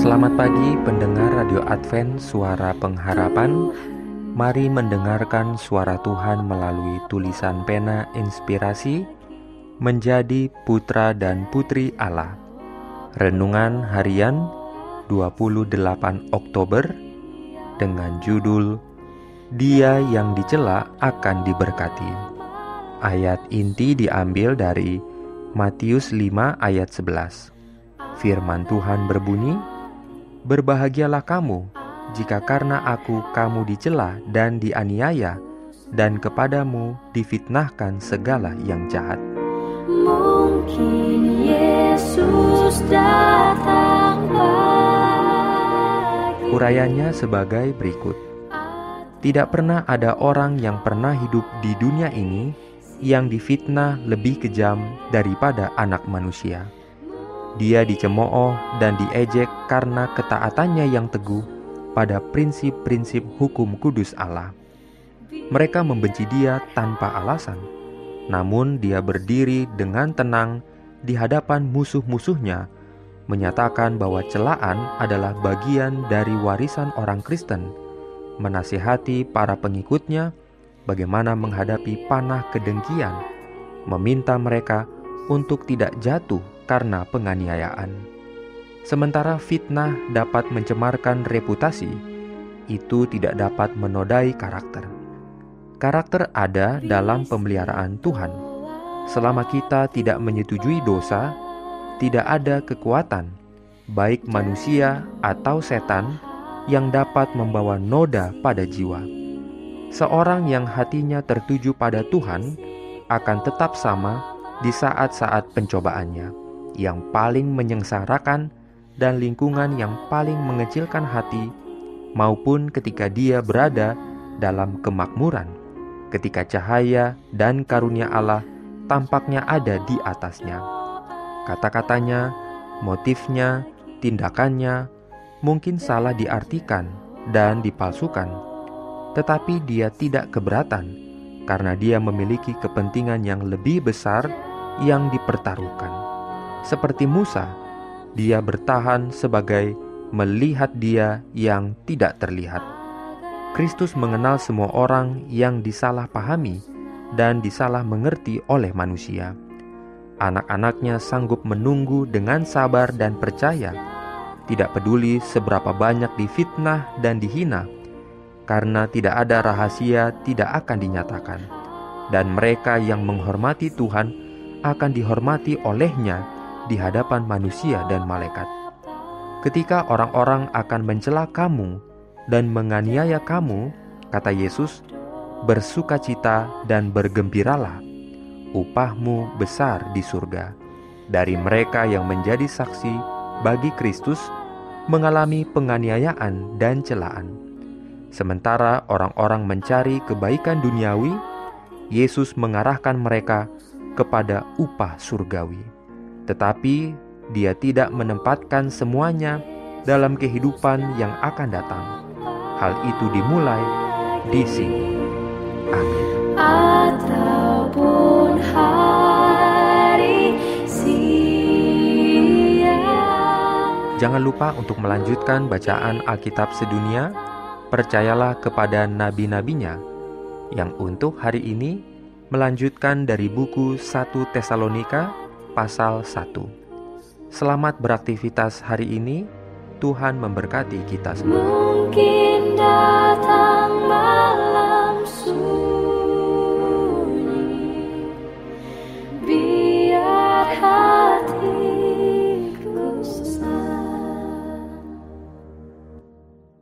Selamat pagi pendengar Radio Advent Suara Pengharapan. Mari mendengarkan suara Tuhan melalui tulisan pena inspirasi Menjadi putra dan putri Allah. Renungan harian 28 Oktober Dengan judul Dia yang dicela akan diberkati. Ayat inti diambil dari Matius 5 ayat 11 Firman Tuhan berbunyi, Berbahagialah kamu jika karena aku kamu dicela dan dianiaya dan kepadamu difitnahkan segala yang jahat. Mungkin Yesus datang pagi Urayanya sebagai berikut. Tidak pernah ada orang yang pernah hidup di dunia ini yang difitnah lebih kejam daripada anak manusia. Dia dicemooh dan diejek karena ketaatannya yang teguh pada prinsip-prinsip hukum kudus Allah. Mereka membenci dia tanpa alasan, namun dia berdiri dengan tenang di hadapan musuh-musuhnya, menyatakan bahwa celaan adalah bagian dari warisan orang Kristen, menasihati para pengikutnya bagaimana menghadapi panah kedengkian, meminta mereka untuk tidak jatuh karena penganiayaan. Sementara fitnah dapat mencemarkan reputasi, itu tidak dapat menodai karakter. Karakter ada dalam pemeliharaan Tuhan. Selama kita tidak menyetujui dosa, tidak ada kekuatan, baik manusia atau setan, yang dapat membawa noda pada jiwa. Seorang yang hatinya tertuju pada Tuhan akan tetap sama di saat-saat pencobaannya, yang paling menyengsarakan dan lingkungan yang paling mengecilkan hati, maupun ketika dia berada dalam kemakmuran, ketika cahaya dan karunia Allah tampaknya ada di atasnya. Kata-katanya, motifnya, tindakannya mungkin salah diartikan dan dipalsukan, tetapi dia tidak keberatan karena dia memiliki kepentingan yang lebih besar yang dipertaruhkan. Seperti Musa, dia bertahan sebagai melihat dia yang tidak terlihat. Kristus mengenal semua orang yang disalahpahami dan disalah mengerti oleh manusia. Anak-anaknya sanggup menunggu dengan sabar dan percaya, tidak peduli seberapa banyak difitnah dan dihina, karena tidak ada rahasia tidak akan dinyatakan, dan mereka yang menghormati Tuhan akan dihormati olehnya di hadapan manusia dan malaikat. Ketika orang-orang akan mencela kamu dan menganiaya kamu, kata Yesus, bersukacita dan bergembiralah. Upahmu besar di surga. Dari mereka yang menjadi saksi bagi Kristus mengalami penganiayaan dan celaan. Sementara orang-orang mencari kebaikan duniawi, Yesus mengarahkan mereka kepada upah surgawi. Tetapi dia tidak menempatkan semuanya dalam kehidupan yang akan datang. Hal itu dimulai di sini. Amin. ataupun hari siang Jangan lupa untuk melanjutkan bacaan Alkitab sedunia. Percayalah kepada nabi-nabinya yang untuk hari ini melanjutkan dari buku 1 Tesalonika pasal 1. Selamat beraktivitas hari ini. Tuhan memberkati kita semua. Mungkin datang malam sunyi